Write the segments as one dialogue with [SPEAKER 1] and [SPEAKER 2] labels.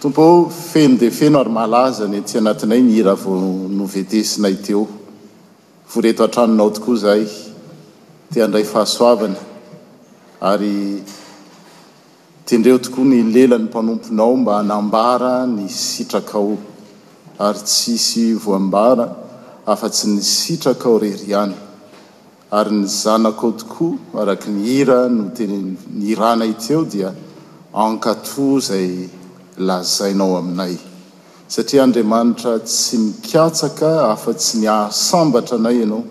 [SPEAKER 1] Tompo ô, feno dia feno ary malaza ny aty anatinay ny hira vao novedesinay teo. Vory eto an-tranonao tokoa izahay, te handray fahasoavana, ary tendreo tokoa ny lelan'ny mpanomponao mba hanambara ny sitrakao, ary tsy hisy voambara afa-tsy ny sitrakao irery ihany. ary ny zanakao tokoa araka ny hira notenenirana teo dia ankato izay lazainao aminay satria Andriamanitra tsy mikatsaka afa tsy ny ahasambatra anay ianao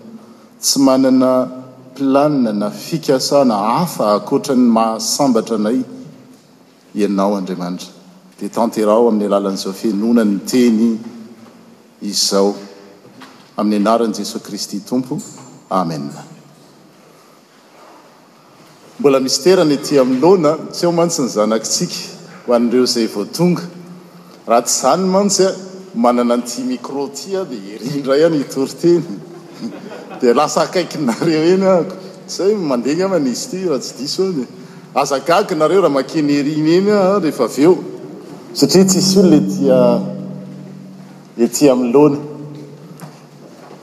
[SPEAKER 1] tsy manana plan na fikasana afa akoatra ny mahasambatra anay Ianao, Andriamanitra, dia tanteraho amin'ny alalan'izao fihenoana ny Teny izao. Amin'ny Anaran'i Jesoa Kristy Tompo. Amena. Mbola misy toerana ety anoloana, tsy ao mantsy ny zanakitsika, ho an'ireo izay vao tonga. Raha tsy izany mantsy a, manana an'ity micro ity aho dia ery indray aho no hitory teny dia lasa akaikinareo eny ahako. Izay, mandeha angambany izy ity raha tsy diso aho dia aza gaga nareo raha makeny ery neny aho rehefa avy eo satria tsisy olona ety ety anoloana.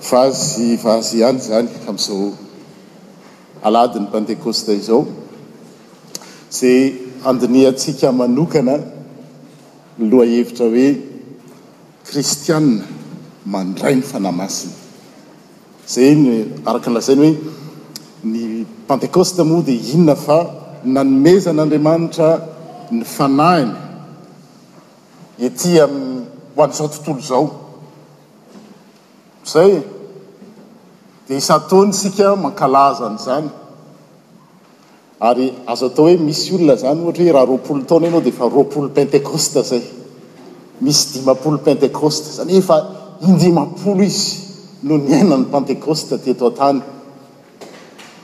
[SPEAKER 1] Vazy vazy ihany izany amin'izao Alahadin'ny Pantekosta izao. Izay handinihantsika manokana. ny lohahevitra hoe Kristianina mandray ny Fanahy Masina. Izay no araka ny lazainy hoe ny Pantekosta moa dia inona fa nanomezan'Andriamanitra ny Fanahiny ety amin'ny, ho an'izao tontolo izao. Izay e! Dia isan-taona isika mankalaza an'izany. Ary azo atao hoe misy olona zany ohatra hoe raha roapolo taona ianao dia efa roapolo pentekosta zay. Misy dimampolo pentekosta, zany hoe efa indimampolo izy no niaina ny pentekosta teto an-tany.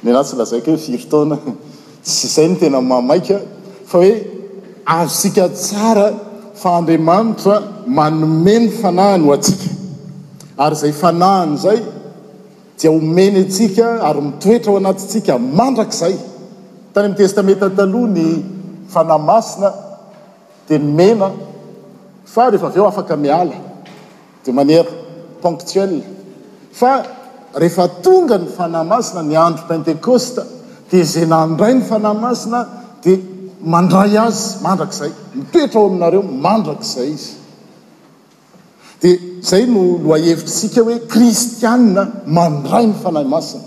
[SPEAKER 1] Nenah tsy lazaiko hoe firy taona, tsy izay no tena mahamaika fa hoe azontsika tsara fa Andriamanitra manome ny fanahiny ho antsika ary izay fanahiny izay, dia omeny antsika ary mitoetra ao anatintsika mandrakizay. Tany amin'ny Testamenta Taloha, ny Fanahy Masina dia nomena fa rehefa avy eo afaka miala, de manière ponctuelle. Fa rehefa tonga ny Fanahy Masina, ny andro Pentekosta, dia izay nandray ny Fanahy Masina dia mandray azy mandrakizay. Mitoetra ao aminareo mandrakizay izy. Dia izay no lohahevitr'isika hoe kristiana mandray ny Fanahy Masina.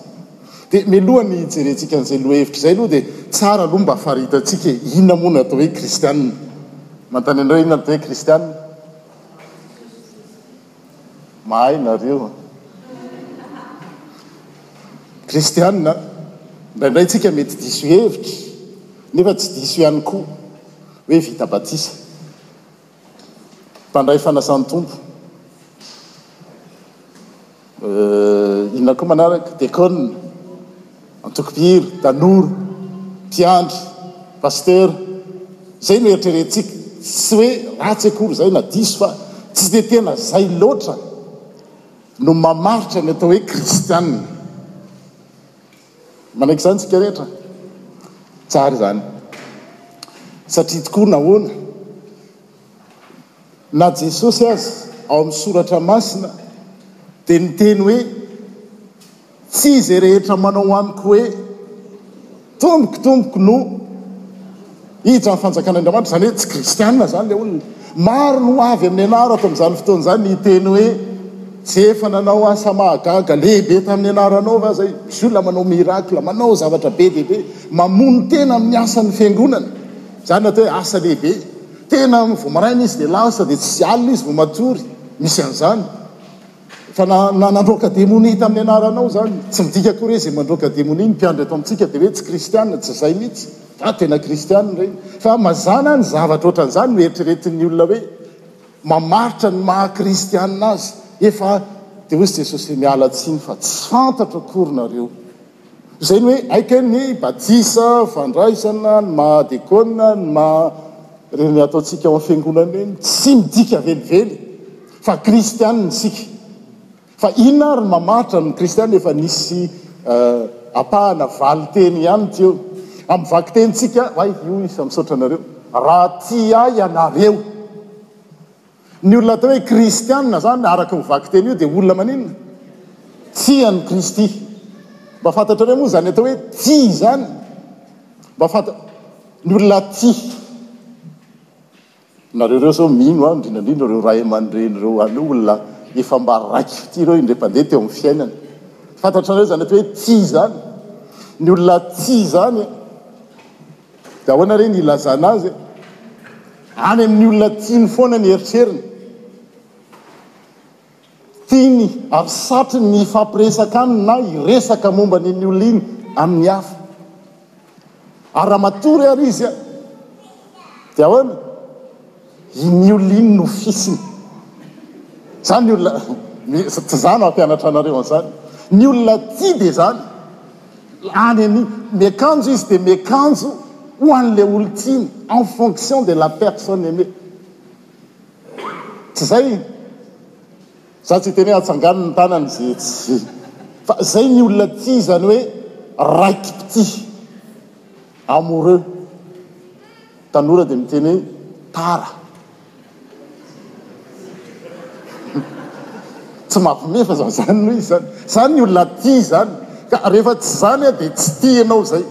[SPEAKER 1] Dia mialohan'ny hijerentsika an'izay lohahevitra izay aloha dia tsara aloha mba faritantsika e, inona moa no atao hoe kristiana? Manontany anareo inona no atao hoe kristiana? Mahay nareo an! Kristiana, indraindray tsika mety diso hevitra, nefa tsy diso ihany koa hoe vita batisa. mpandray fanasan'ny Tompo. Euh, inona koa manaraka? Dekona, antoko-mpihira, tanora, mpiandry, pasitera. Izay no eritreretintsika. Tsy hoe ratsy akory izay na diso fa tsy dia tena izay loatra no mamaritra ny atao hoe kristianina. Manaiky izany isika rehetra? Tsara izany. Satria tokoa nahoana? Na Jesosy aza ao amin'ny Soratra Masina dia niteny hoe, Tsy izay rehetra manao amiko hoe, Tompoko, tompoko no. Hija fanjakan'Andriamanitra, izany hoe tsy kristiana izany ilay olona. Maro no ho avy amin'ny anarako amin'izany fotoana izany ny hiteny hoe, Tsy efa nanao asa mahagaga lehibe tamin'ny anaranao va izay? Misy olona manao miracle, manao zavatra be dia be, mamono tena amin'ny asan'ny fiangonana. Izany atao hoe asa lehibe. Tena vao maraina izy dia lasa, dia tsy alina izy vao matory. Misy an'izany. Fa na na nandroaka demonia tamin'ny anaranao izany, tsy midika akory hoe izay mandroaka demonia ny mpiandry eto amintsika dia hoe tsy kristiana, tsy izay mihitsy fa tena kristiana ireny. Fa mazàna ny zavatra ohatran'izany no eritreretin'ny olona hoe mamaritra ny maha kristiana azy. Efa, dia hoy Jesosy hoe miala tsiny fa tsy fantatro akory nareo. Izay ny hoe aika ny batisa, fandraisana, ny maha dekona, ny maha ireny ataontsika ao amin'ny fiangonana ireny, tsy midika velively fa kristianina isika. Fa inona ary ny mamaritra ny kristianina? Efa nisy ampahana valinteny ihany teo amin'ny vakitenintsika, hay io isa misaotra anareo, raha tia ahy ianareo. Ny olona atao hoe kristiana izany araka io vakiteny io dia olona maninona? Tia an'i Kristy. Mba fantatrareo moa izany atao hoe tia izany? Mba fanta ny olona tia. Nareo ireo izao mino aho indrindra indrindra ireo ray aman-dreny ireo any eo olona efa mba raiky fitia ireo indray mpandeha teo amin'ny fiainany. Fantatrareo izany atao hoe tia izany? Ny olona tia izany Dia ahoana re ny ilazana azy e? Any amin'ny olona tiany foana ny eritreriny. Tiany ary satriny ny hifampiresaka aminy na hiresaka momba an'iny olona iny amin'ny hafa. Ary raha matory ary izy dia ahoana? Inn io linn no fisiny. Zany ny olona Tsy za no hampianatra anareo an'zany. Ny olona tia dia zany. Any ani. Miakanjo izy dia miakanjo ho an'le olon-tiany, en fonction de la personne aimée. Tsy zay? Za tsy hiteny hoe atsangano ny tanany ze tsy Fa zay ny olona tia zany hoe raiki-pitia, amoureux. Tanora dia miteny hoe tara. Tsy mampme fa zany zany no izy zany. Zany ny olona tia izany. Ka rehefa tsy zany dia tsy tia ianao zay.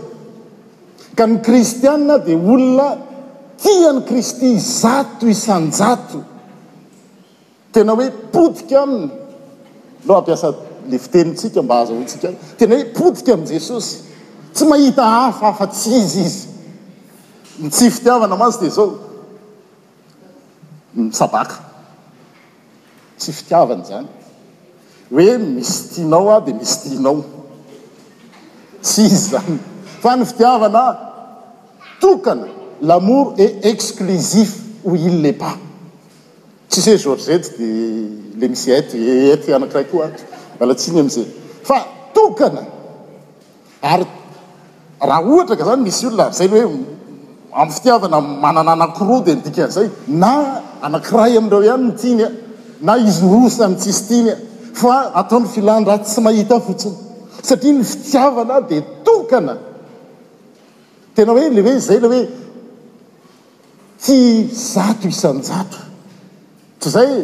[SPEAKER 1] Ka ny kristiana dia olona tia an'i Kristy zato isan-jato. Tena hoe potika aminy no ampiasa le fitenintsika mba azahoantsika azy. Tena hoe potika amin'i Jesosy. Tsy mahita hafa afa tsy Izy izy. Ny tsy fitiavana mantsy dia izao, misabaka. Tsy fitiavana izany. Hoe misy tianao aho dia misy tianao. Tsy izy izany. Fa ny fitiavana tokana, l'amour est exclusif ou il n'est pas. Tsy se Georgette de le misy et et anankiray koa ato, miala tsiny amze fa tokana ary raha ohatra ka zany misy olona zay le hoe am fitiavana manana anankiroa de ny dikanzay na anankiray amindreo ihany no tiany a na izy roa samy tsisy tiany a fa ataony filan-dratsy tsy mahita fotsiny satria ny fitiavana de tokana tena hoe le hoe zay le hoe Tsy zato isan-jato. Tsy izay e?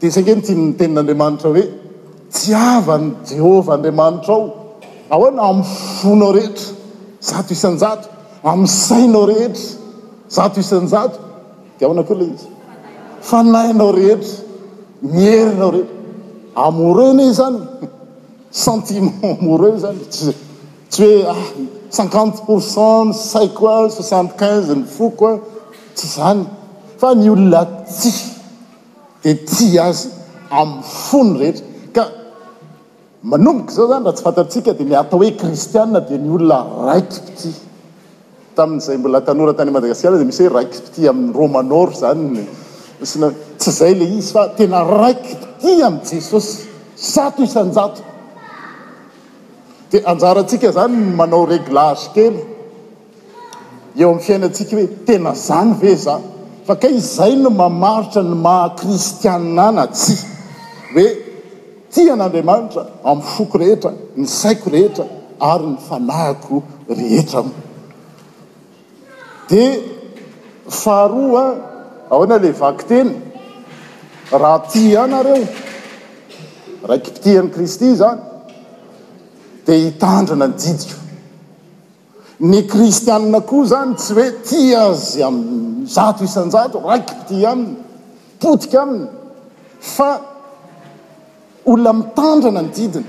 [SPEAKER 1] Dia izay ange ny tian'ny Tenin'Andriamanitra hoe, Tiava an'i Jehovah Andriamanitrao. Ahoana? Amin'ny fonao rehetra, zato isan-jato, amin'ny sainao rehetra, zato isan-jato, dia ahoana koa ilay izy? Fanahinao rehetra, ny herinao rehetra. Amoureux anie izany, sentiment amoureux izany. Tsy hoe ah cinquante pour cent ny saiko a, soixante quinze ny foko a, tsy izany fa ny olona tia dia tia azy amin'ny fony rehetra ka manomboka izao izany raha tsy fantatsika dia ny atao hoe kristiana dia ny olona raiki-pitia. Tamin'izay mbola tanora tany Madagasikara dia misy hoe raiki-pitia amin'ny Romanor izany ny sina, tsy izay ilay izy fa tena raiki-pitia amin'i Jesosy zato isan-jato. Dia anjarantsika izany ny manao réglage kely eo amin'ny fiainantsika hoe tena izany ve izaho? Fa kay izay no mamaritra ny maha kristiana na tsia, hoe tia an'Andriamanitra amin'ny foko rehetra, ny saiko rehetra ary ny fanahiko rehetra. Dia faharoa ahoana ilay vaky teny? Raha tia ianareo, raiki-pitia an'i Kristy izany, dia hitandrina ny didiko. Ny kristianina koa izany tsy hoe tia azy amin'ny zato isan-jato, raiki-pitia aminy, potika aminy, fa. Olona mitandrina ny didiny.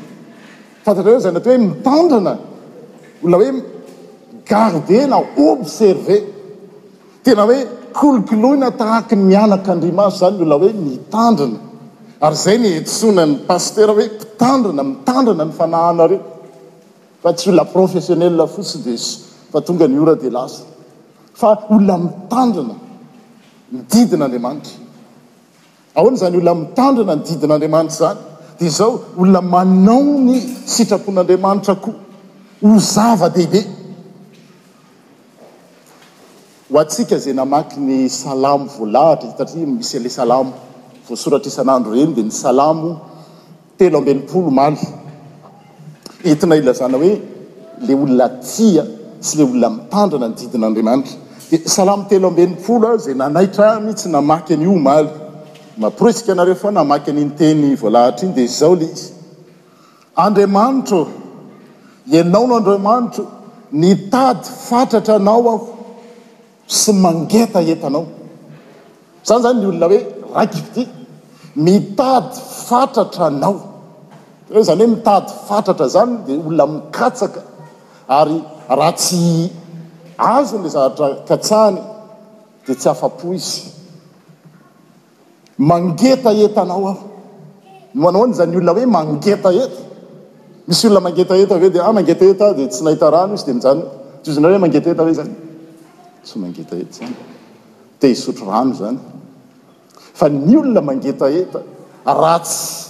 [SPEAKER 1] Fantatrareo izay natao hoe mitandrina? Olona hoe garder na observer. Tena hoe kolokoloina tahaky ny mianaka andrimaso izany ny olona hoe mitandrina. Ary izay no iantsoana ny pasitera hoe mpitandrina, mitandrina ny fanahinareo. Fa tsy olona professionnel fotsiny dia sy fa tonga ny ora dia lasa. Fa olona mitandrina ny didin'Andriamanitra. Ahoana izany olona mitandrina ny didin'Andriamanitra izany? Dia izao, olona manao ny sitrapon'Andriamanitra koa ho zava-dehibe. Ho antsika izay namaky ny Salamo voalahatra, hitantsika misy an'ilay Salamo voasoratra isan'andro ireny, dia ny Salamo. Telo amby enimpolo omaly. Entina hilazana hoe le olona tia sy le olona mitandrina ny didin' Andriamanitra. Dia Salamo telo amby enimpolo aho izay nanaitra ahy mihitsy namaky an'io omaly. Maporisika anareo foana hamaky an'iny teny voalahatra iny dia izao ilay izy, Andriamanitra ô, Ianao no Andriamanitro, nitady fatratra Anao aho. sy mangetaheta anao. Izany izany ny olona hoe raiky fitia, mitady fatratra anao. Tenao izany hoe mitady fatratra izany dia olona mikatsaka ary raha tsy azony ilay zavatra katsahany dia tsy afa-po izy. Mangetaheta anao aho. Manahoana izany olona hoe mangetaheta? Misy olona mangetaheta ve dia ah mangetaheta aho dia tsy nahita rano izy dia mijanona. Tohizinareo hoe mangetaheta ve izany? Tsy mangetaheta izany. Te hisotro rano izany. Fa ny olona mangetaheta ratsy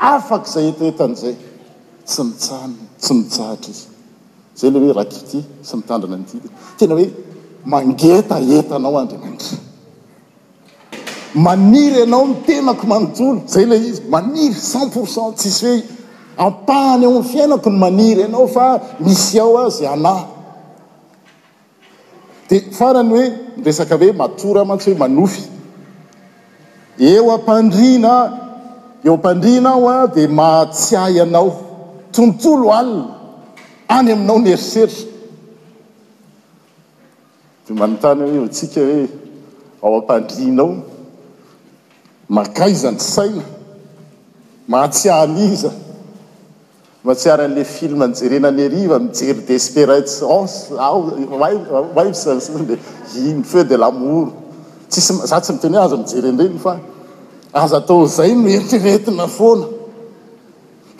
[SPEAKER 1] afaka izay hetahetany izay. Tsy mitsanona, tsy mitsahatra izy. Izay ilay hoe rakitia sy mitandrina ny didiny. Tena hoe mangetaheta anao Andriamanitra. Maniry anao ny tenako manontolo. Izay ilay izy. Maniry cent pour cent. Tsisy hoe ampahany ao amin'ny fiainako ny maniry anao fa misy ao azy anà. Dia farany hoe ny resaka hoe matora mantsy hoe manofy. Eo am-pandriana aho, eo am-pandriana aho an, dia mahatsiahy anao. Tontolo alina, any aminao ny eritreritra. Dia manontany aho hoe antsika hoe ao am-pandriana ao, mankaiza ny saina? Mahatsiahy an'iza? Mahatsiaro an'le film nijerena an'i Heriva mijery Desperate Housewives fotsiny dia iny feux de l'amour tsisy za tsy miteny hoe aza mijery an'ireny fa aza atao izay no eritreretina foana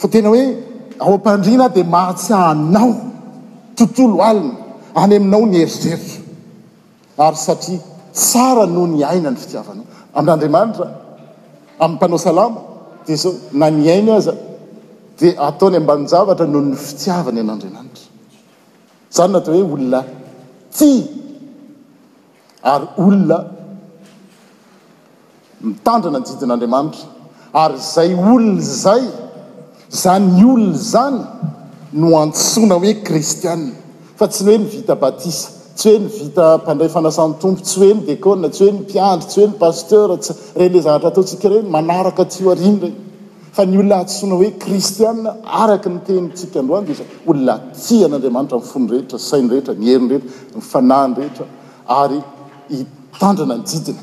[SPEAKER 1] fa tena hoe ao am-pandriana dia mahatsiaro anao tontolo alina any aminao ny eritreritra. Ary satria tsara noho ny aina ny fitiavanao amin'Andriamanitra, amin'ny mpanao salamo dia izao, na ny ainy aza dia ataony ambanin-javatra noho ny fitiavany an'Andriamanitra. Izany no atao hoe olona tia ary olona. Mitandrina ny didin'Andriamanitra, ary izay olona izay, izany olona izany no antsoina hoe kristiana, fa tsy ny hoe ny vita batisa, tsy hoe ny vita mpandray fanasan'ny Tompo, tsy hoe ny dekona, tsy hoe ny mpiandry, tsy hoe ny pasteur, tsy ireny le zavatra ataontsika ireny manaraka aty aoriana ireny, fa ny olona antsoina hoe kristiana araka ny tenintsika androany dia izay olona tia an'Andriamanitra amin'ny fony rehetra, sainy rehetra, ny heriny rehetra, ny fanahiny rehetra, ary hitandrina ny didiny.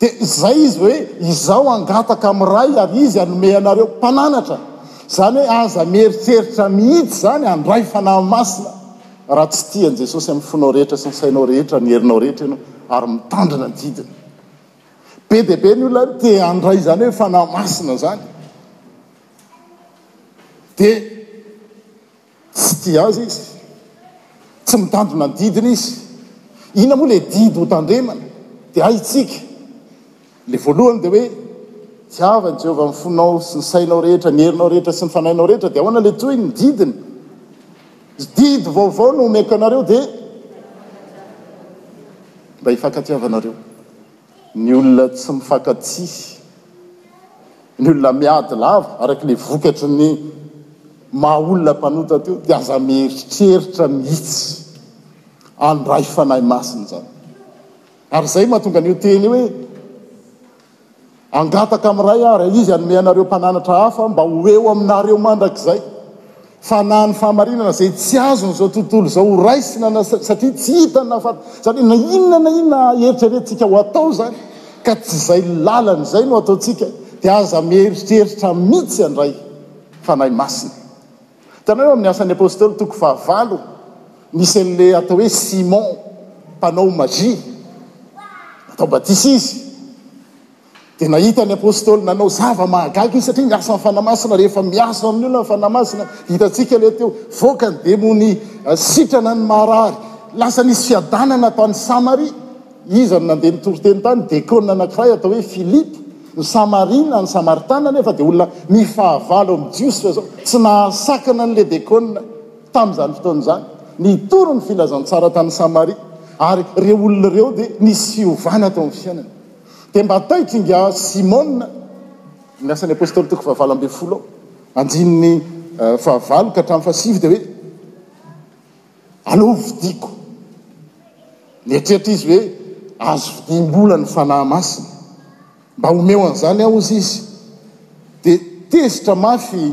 [SPEAKER 1] Dia izay izy hoe, Izaho hangataka amin'ny Ray ary Izy hanome anareo mpananatra. Izany hoe aza mieritreritra mihitsy izany handray Fanahy Masina raha tsy tia an'i Jesosy amin'ny fonao rehetra sy ny sainao rehetra, ny herinao rehetra ianao ary mitandrina ny didiny. Be dia be ny olona te handray izany hoe Fanahy Masina izany. Dia Tsy tia azy izy. Tsy mitandrina ny didiny izy. Inona moa ilay didy hotandremana? Dia haintsika. Ilay voalohany dia hoe, Tiava an'i Jehovah amin'ny fonao sy ny sainao rehetra, ny herinao rehetra sy ny fanahinao rehetra. Dia ahoana ilay tohiny? Ny didiny. Didy vaovao no omeko anareo, dia mba hifankatiavanareo. Ny olona tsy mifankatia, ny olona miady lava, araka ilay vokatry ny maha olona mpanota teo, dia aza mieritreritra mihitsy handray Fanahy Masina izany. Ary izay mahatonga an'io teny hoe, Hangataka amin'ny Ray aho, raha Izy hanome anareo mpananatra hafa mba ho eo aminareo mandrakizay. Fanahy ny fahamarinana izay tsy azon'izao tontolo izao ho raisina na satria tsy hita na fa satria na inona na inona eritreretintsika ho atao izany ka tsy izay lalany izay no ataontsika dia aza mieritreritra mitsy handray Fanahy Masina. Hitanao eo amin'ny Asan'ny Apostoly toko fahavalo misy an'ilay atao hoe Simon mpanao magie. Natao batisa izy. Dia nahita ny Apostoly nanao zava-mahagaga izy satria ny asan'ny Fanahy Masina rehefa miasa amin'ny olona ny Fanahy Masina, hitantsika ilay teo, voaka ny demonia, sitrana ny marary, lasa nisy fiadanana tany Samaria. Iza no nandeha nitory teny tany? Dekona anankiray atao hoe Filipo. Ny Samaria na ny Samaritana anefa dia olona mifahavalo amin'ny Jiosy fa izao, tsy nahasakana an'ilay dekona tamin'izany fotoana izany. Nitory ny filazantsara tany Samaria ary ireo olona ireo dia nisy fiovana tao amin'ny fiainany. Dia mba taitra ingahy Simona, ny Asan'ny Apostoly toko fahavalo ambin'ny folo, andininy fahavalo ka hatramin'ny fahasivy, dia hoe, Aleo ho vidiako. Nieritreritra izy hoe, Azo vidiam-bola ny Fanahy Masina. Mba omeo an'izany aho, hozy izy. Dia tezitra mafy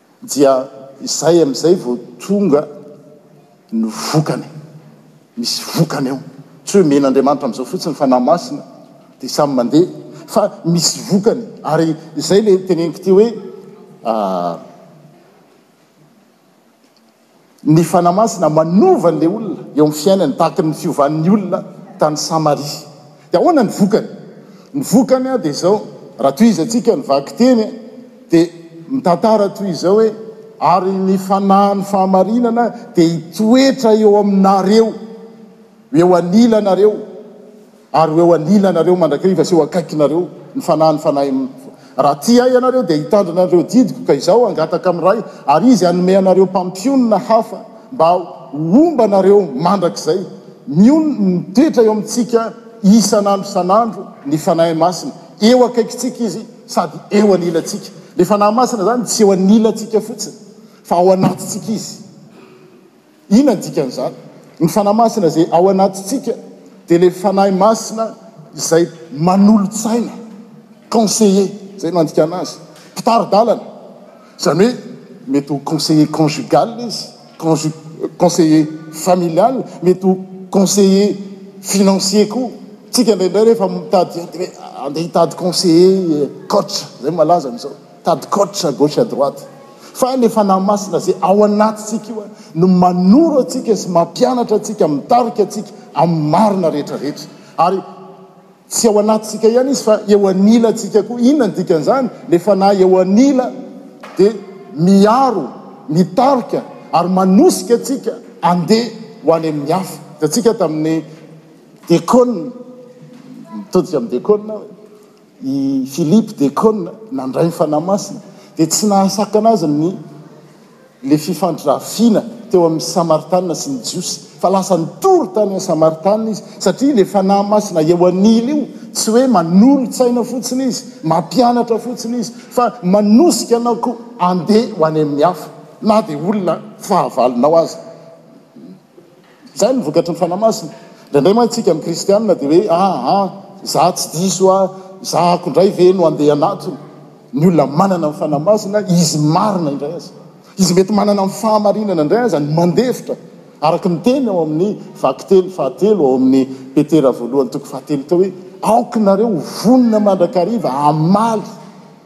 [SPEAKER 1] Dia izay amin'izay vao tonga ny vokany. Misy vokany eo. Tsy hoe men'Andriamanitra amin'izao fotsiny fa na masina dia samy mandeha. Fa misy vokany. Ary izay ilay teneniko ity hoe. Ny Fanahy Masina manova an'ilay olona eo amin'ny fiainany, tahaka ny fiovan'ny olona tany Samaria. Dia ahoana ny vokany? Ny vokany dia izao, raha tohizantsika ny vakiteny, dia mitantara toy izao hoe, Ary ny Fanahin'ny fahamarinana dia hitoetra eo aminareo, eo anilanareo. Ary ho eo anilanareo mandrakriva sy eo akaikinareo ny Fanahin'ny Fanahy, raha tia Ahy ianareo, dia hitandrina an'ireo didiko, ka Izaho hangataka amin'ny Ray, ary Izy hanome anareo Mpampionona hafa, mba ho homba anareo mandrakizay. Mionona, mitoetra eo amintsika isan'andro isan'andro ny Fanahy Masina. Eo akaikintsika Izy sady eo anilantsika. Ilay Fanahy Masina izany tsy eo anilantsika fotsiny, fa ao anatintsika Izy. Inona ny dikan'izany? Ny Fanahy Masina izay ao anatintsika dia ilay Fanahy Masina izay manolo-tsaina, conseiller, izay no andikana azy, mpitari-dalana, izany hoe mety ho conseiller conjugal izy, conju, conseiller familial, mety ho conseiller financier koa. Tsika indraindray rehefa mitady, andeha hitady conseiller, coach, izay no malaza amin'izao. Tady coach à gauche à droite fa le fanahy masina zay ao anatintsika io no manoro antsika sy mampianatra antsika mitarika antsika amin'ny marina rehetra rehetra ary tsy ao anatintsika ihany izy fa eo anilantsika koa inona ny dikan'izany le fanahy eo anila dia miaro mitarika ary manosika antsika andeha ho any amin'ny hafa hitantsika tamin'ny dekona mitodika amin'ny dekona I Philippe de Cône nandray ny Fanahy Masina dia tsy nahasakana azy ny ilay fifandrafiana teo amin'ny Samaritana sy ny Jiosy fa lasa nitory tany amin'ny Samaritana izy satria ilay Fanahy Masina eo an'ila io tsy hoe manolo-tsaina fotsiny izy, mampianatra fotsiny izy fa manosika anao koa handeha ho any amin'ny hafa na dia olona fahavalonao aza. Izay no vokatry ny Fanahy Masina. Indraindray mantsy isika amin'ny kristiana dia hoe ah ah izaho tsy diso ah, izahako indray ve no handeha anatiny. Ny olona manana ny Fanahy Masina, izy marina indray aza, izy mety manana ny fahamarinana indray aza no mandefitra, araka ny teny ao amin'ny vakiteny fahatelo ao amin'ny Petera voalohany toko fahatelo teo hoe aoka nareo ho vonona mandrakariva hamaly.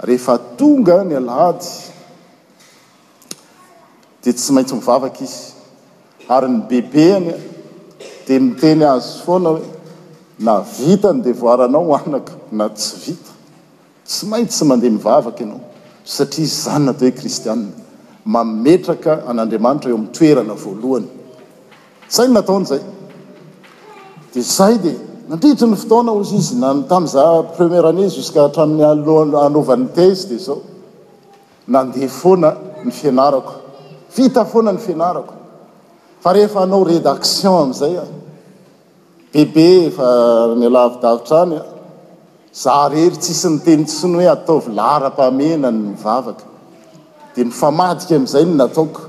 [SPEAKER 1] Rehefa tonga ny alahady dia tsy maintsy mivavaka izy ary ny bebeany dia miteny azy foana hoe na vita ny devoaranao anaka na tsy vita tsy maintsy mandeha mivavaka ianao satria izany natao hoe kristianina, mametraka an'Andriamanitra eo amin'ny toerana voalohany. Zay no nataony zay. Dia zay dia nandritry ny fotoana hozy izy nany tam za première année jusqu'à hatramin'ny alohan'ny hanaovany ny thèse dia zao. Nandeha foana ny fianarako. Vita foana ny fianarako. Fa rehefa hanao rédaction amizay a. Bebe efa nialavidavitra any a. Za rery tsisy niteny intsony hoe ataovy laharam-pahamehana ny vavaka. Dia nifamadika amizay no nataoko.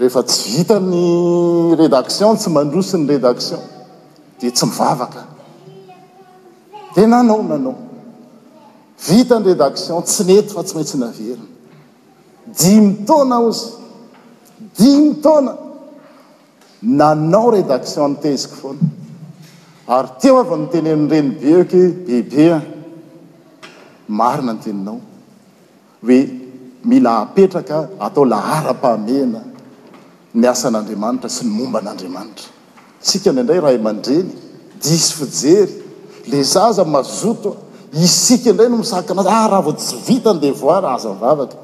[SPEAKER 1] Rehefa tsy vita ny redaction, tsy mandroso ny redaction dia tsy mivavaka. Dia nanao, nanao. Vita ny redaction, tsy nety fa tsy maintsy naverina. Dimy taona aho izy, dimy taona, nanao redaction ny teziko foana. Ary teo aho vao nitenen'ny renibeko hoe, Bebe a, marina ny teninao. hoe mila apetraka atao laharam-pahamehana ny asan'Andriamanitra sy ny momba an'Andriamanitra. Isika indraindray ray aman-dreny diso fijery, le zaza mazoto, isika indray no misakana azy, ah raha vao tsy vita ny devoara aza mivavaka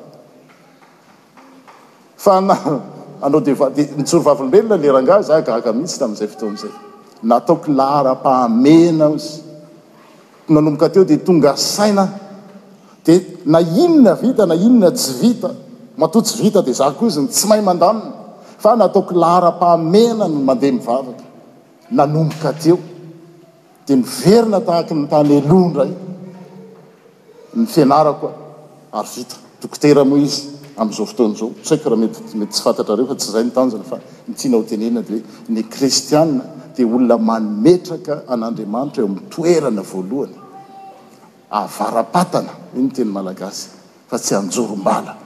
[SPEAKER 1] fa na anao devoara de mijoro vavolombelona le rangahy, za gaga mihitsy tamin'izay fotoana izay, nataoko laharam-pahamehana hozy Nanomboka teo dia tonga saina aho dia na inona vita na inona tsy vita, matoa tsy vita dia izaho koa izy no tsy mahay mandamina fa nataoko laharam-pahamehana ny mandeha mivavaka. Nanomboka teo dia niverina tahaka ny tany aloha indray ny fianarako. ary vita. Dokotera moa izy amin'izao fotoana izao. Tsy haiko raha mety mety tsy fantatrareo fa tsy izay ny tanjona fa ny tiana ho tenenina dia hoe ny kristiana dia olona mametraka an'Andriamanitra eo amin'ny toerana voalohany, avara-patana, io ny teny malagasy, fa tsy anjorom-bala,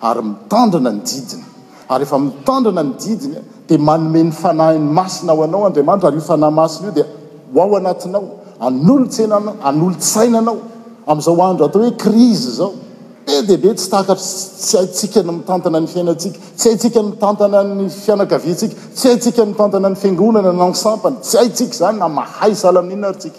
[SPEAKER 1] ary mitandrina ny didiny. Ary rehefa mitandrina ny didiny, dia manome ny Fanahiny Masina ho anao Andriamanitra, ary io Fanahy Masina io dia ho ao anatinao, hanolo-tsaina anao, amin'izao andro atao hoe krizy izao, be dia be tsy takatry, tsy haintsika ny mitantana ny fiainantsika, tsy haintsika ny mitantana ny fianakaviantsika, tsy haintsika ny mitantana ny Fiangonana na ny sampana, tsy haintsika izany na mahay salamina ary tsika.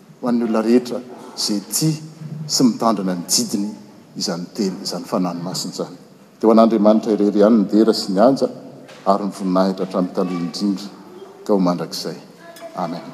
[SPEAKER 1] ho an'ny olona rehetra izay tia sy mitandrina ny didiny izany Teny, izany Fanahiny Masina izany. Dia ho an'Andriamanitra irery ihany ny dera sy ny haja ary ny voninahitra hatramin'ny taloha indrindra ka ho mandrakizay. Amen.